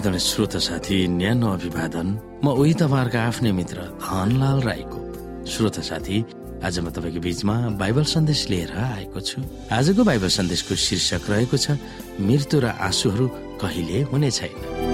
समाधान श्रोता साथी न्यानो अभिवादन। म उही तपाईँहरूका आफ्नै मित्र धनलाल राईको। श्रोता साथी आज म तपाईँको बीचमा बाइबल सन्देश लिएर आएको छु। आजको बाइबल सन्देशको शीर्षक रहेको छ मृत्यु र आँसुहरू कहिले हुने छैन।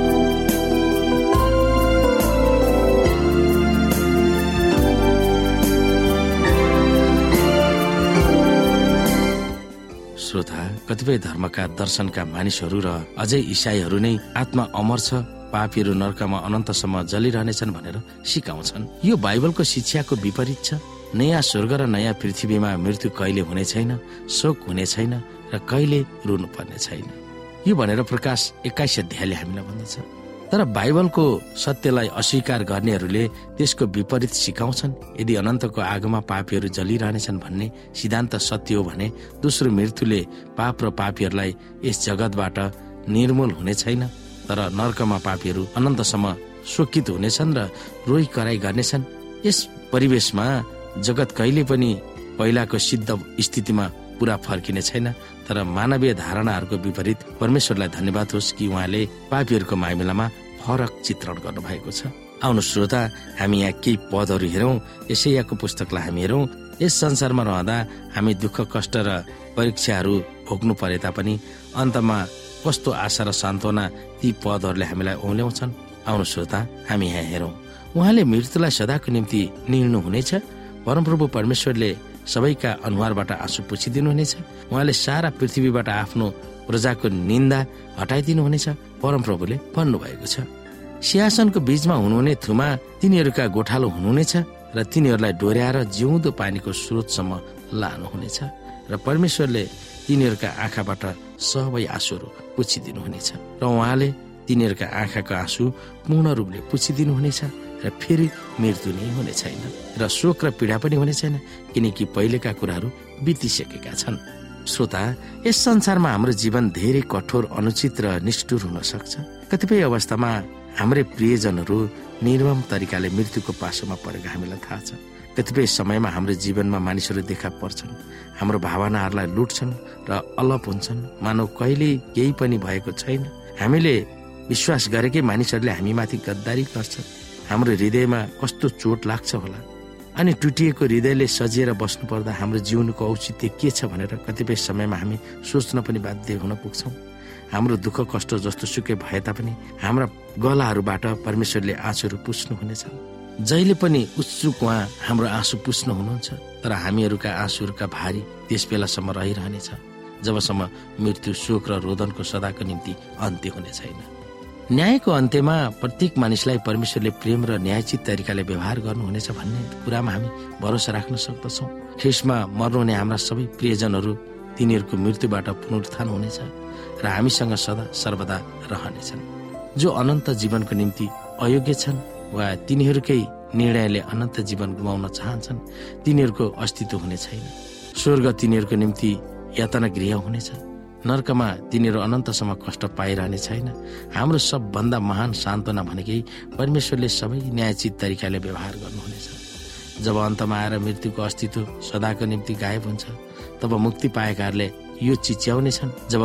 कतिपय धर्मका दर्शनका मानिसहरू र अझै इसाईहरू नै आत्मा अमर छ पापीहरू नर्कमा अनन्तसम्म जलिरहनेछन् भनेर सिकाउँछन्। यो बाइबलको शिक्षाको विपरीत छ। नयाँ स्वर्ग र नयाँ पृथ्वीमा मृत्यु कहिले हुने छैन शोक हुने छैन र कहिले रुनु पर्ने छैन। यो भनेर प्रकाश एक्काइस अध्यायले हामीलाई भन्दछ। तर बाइबलको सत्यलाई अस्वीकार गर्नेहरूले त्यसको विपरीत सिकाउँछन्। यदि अनन्तको आगोमा पापीहरू जलिरहनेछन् भन्ने सिद्धान्त सत्य हो भने दोस्रो मृत्युले पाप र पापीहरूलाई यस जगतबाट निर्मूल हुने छैन। तर नर्कमा पापीहरू अनन्तसम्म शोकित हुनेछन् र रोही कराई गर्नेछन्। यस परिवेशमा जगत कहिले पनि पहिलाको सिद्ध स्थितिमा पुरा फर्किने छैन तर मानवीय धारणाहरूको विपरीत परमेश्वरलाई धन्यवाद होस् कि उहाँले पापीहरूको मामिलामा फरक चित्रण गर्नु भएको छ। आउनु श्रोता हामी यहाँ केही पदहरू हेरौँ यसै यहाँको पुस्तकलाई हामी हेरौँ। यस संसारमा रहँदा हामी दुःख कष्ट र परीक्षाहरू भोग्नु परे तापनि अन्तमा कस्तो आशा र सान्त्वना ती पदहरूले हामीलाई औल्याउँछन् आउनु श्रोता हामी यहाँ हेरौँ। उहाँले मृत्युलाई सदाको निम्ति निर्णय हुनेछ परमप्रभु परमेश्वरले सबैका अनुहारबाट आँसु पुछिदिनु हुनेछ उहाँले सारा पृथ्वीबाट आफ्नो प्रजाको निन्दा हटाइदिनु हुनेछ परमप्रभुले भन्नुभएको छ। सिंहासनको बीचमा हुनुहुने थुमा तिनीहरूका गोठालो हुनुहुनेछ र तिनीहरूलाई डोर्याएर जिउँदो पानीको स्रोतसम्म लानुहुनेछ र परमेश्वरले तिनीहरूका आँखाबाट सबै आँसुहरू पुछिदिनु हुनेछ र उहाँले तिनीहरूका आँखाको आँसु पूर्ण रूपले पुछिदिनु हुनेछ र फेरि मृत्यु नै हुने छैन र शोक र पीडा पनि हुने छैन किनकि पहिलेका कुराहरू बितिसकेका छन्। श्रोता यस संसारमा हाम्रो जीवन धेरै कठोर अनुचित र निष्ठुर हुन सक्छ। कतिपय अवस्थामा हाम्रै प्रियजनहरू निर्मम तरिकाले मृत्युको पासोमा परेको हामीलाई थाहा छ। कतिपय समयमा हाम्रो जीवनमा मानिसहरू देखा पर्छन्। हाम्रो भावनाहरूलाई लुट्छन् र अलप हुन्छन्। मानव कहिले केही पनि भएको छैन। हामीले विश्वास गरेकै मानिसहरूले हामीमाथि गद्दारी गर्छ हाम्रो हृदयमा कस्तो चोट लाग्छ होला? अनि टुटिएको हृदयले सजिएर बस्नु पर्दा हाम्रो जीवनको औचित्य के छ भनेर कतिपय समयमा हामी सोच्न पनि बाध्य हुन पुग्छौँ। हाम्रो दुःख कष्ट जस्तो सुकै भए तापनि हाम्रा गलाहरूबाट परमेश्वरले आँसुहरू पुस्नुहुनेछ। जहिले पनि उत्सुक उहाँ हाम्रो आँसु पुस्नु हुनुहुन्छ तर हामीहरूका आँसुहरूका भारी त्यस बेलासम्म रहिरहनेछ जबसम्म मृत्यु शोक र रोदनको सदाको निम्ति अन्त्य हुने छैन। न्यायको अन्त्यमा प्रत्येक मानिसलाई परमेश्वरले प्रेम र न्यायचित तरिकाले व्यवहार गर्नुहुनेछ भन्ने कुरामा हामी भरोसा राख्न सक्दछौँ। ख्रिसमा मर्नुहुने हाम्रा सबै प्रियजनहरू तिनीहरूको मृत्युबाट पुनरुत्थान हुनेछ र हामीसँग सदा सर्वदा रहनेछन्। जो अनन्त जीवनको निम्ति अयोग्य छन् वा तिनीहरूकै निर्णयले अनन्त जीवन गुमाउन चाहन्छन् तिनीहरूको अस्तित्व हुने छैन। स्वर्ग तिनीहरूको निम्ति यातना गृह हुनेछ। नर्कमा तिनीहरू अनन्तसम्म कष्ट पाइरहने छैन। हाम्रो सबभन्दा महान सान्त्वना भनेकै परमेश्वरले सबै न्यायचित तरिकाले व्यवहार गर्नुहुनेछ। जब अन्तमा आएर मृत्युको अस्तित्व सदाको निम्ति गायब हुन्छ तब मुक्ति पाएकाहरूले यो चिच्याउनेछन्। जब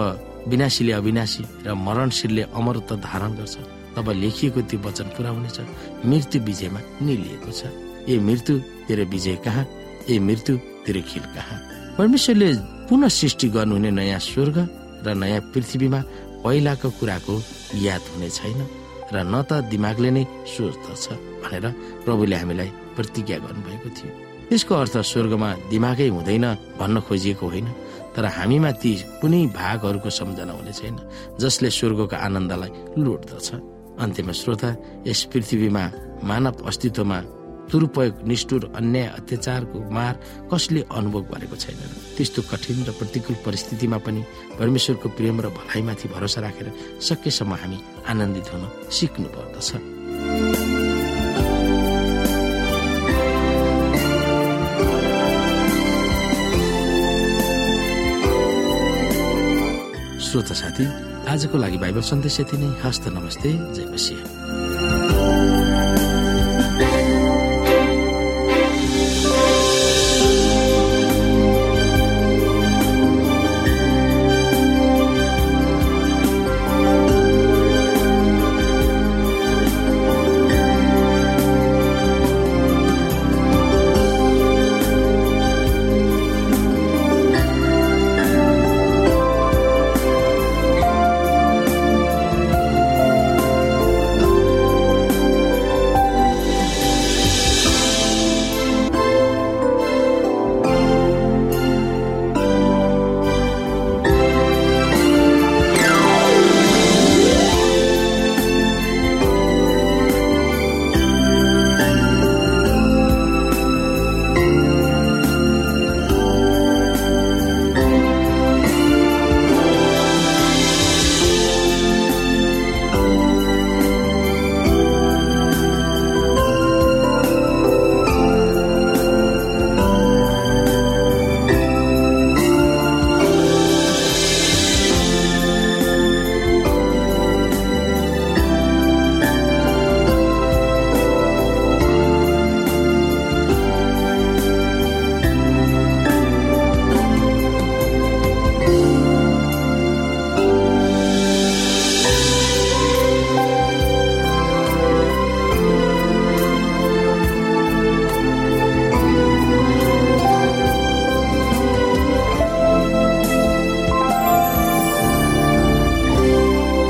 विनाशीले अविनाशी र मरणशीलले अमरत्व धारण गर्छ तब लेखिएको त्यो वचन पुरा हुनेछ। मृत्यु विजयमा निलिएको छ। ए मृत्यु तेरो विजय कहाँ? ए मृत्यु तेरो खिल कहाँ? परमेश्वरले पुनः सृष्टि गर्नुहुने नयाँ स्वर्ग र नयाँ पृथ्वीमा पहिलाको कुराको याद हुने छैन र न त दिमागले नै सोच्दछ भनेर प्रभुले हामीलाई प्रतिज्ञा गर्नुभएको थियो। त्यसको अर्थ स्वर्गमा दिमागै हुँदैन भन्न खोजिएको होइन तर हामीमा ती कुनै भागहरूको सम्झना हुने छैन जसले स्वर्गको आनन्दलाई लुट्दछ अन्त्यमा श्रोता यस पृथ्वीमा मानव अस्तित्वमा दुरुपयोग निष्ठुर अन्याय अत्याचारको मार कसले अनुभव गरेको छैन? त्यस्तो कठिन र प्रतिकूल परिस्थितिमा पनि परमेश्वरको प्रेम र भलाइमाथि भरोसा राखेर सकेसम्म हामी आनन्दित हुन सिक्नु पर्दछ श्रोता साथी आजको लागि बाइबल सन्देश यति नै। हस्त नमस्ते। जय मसिंह।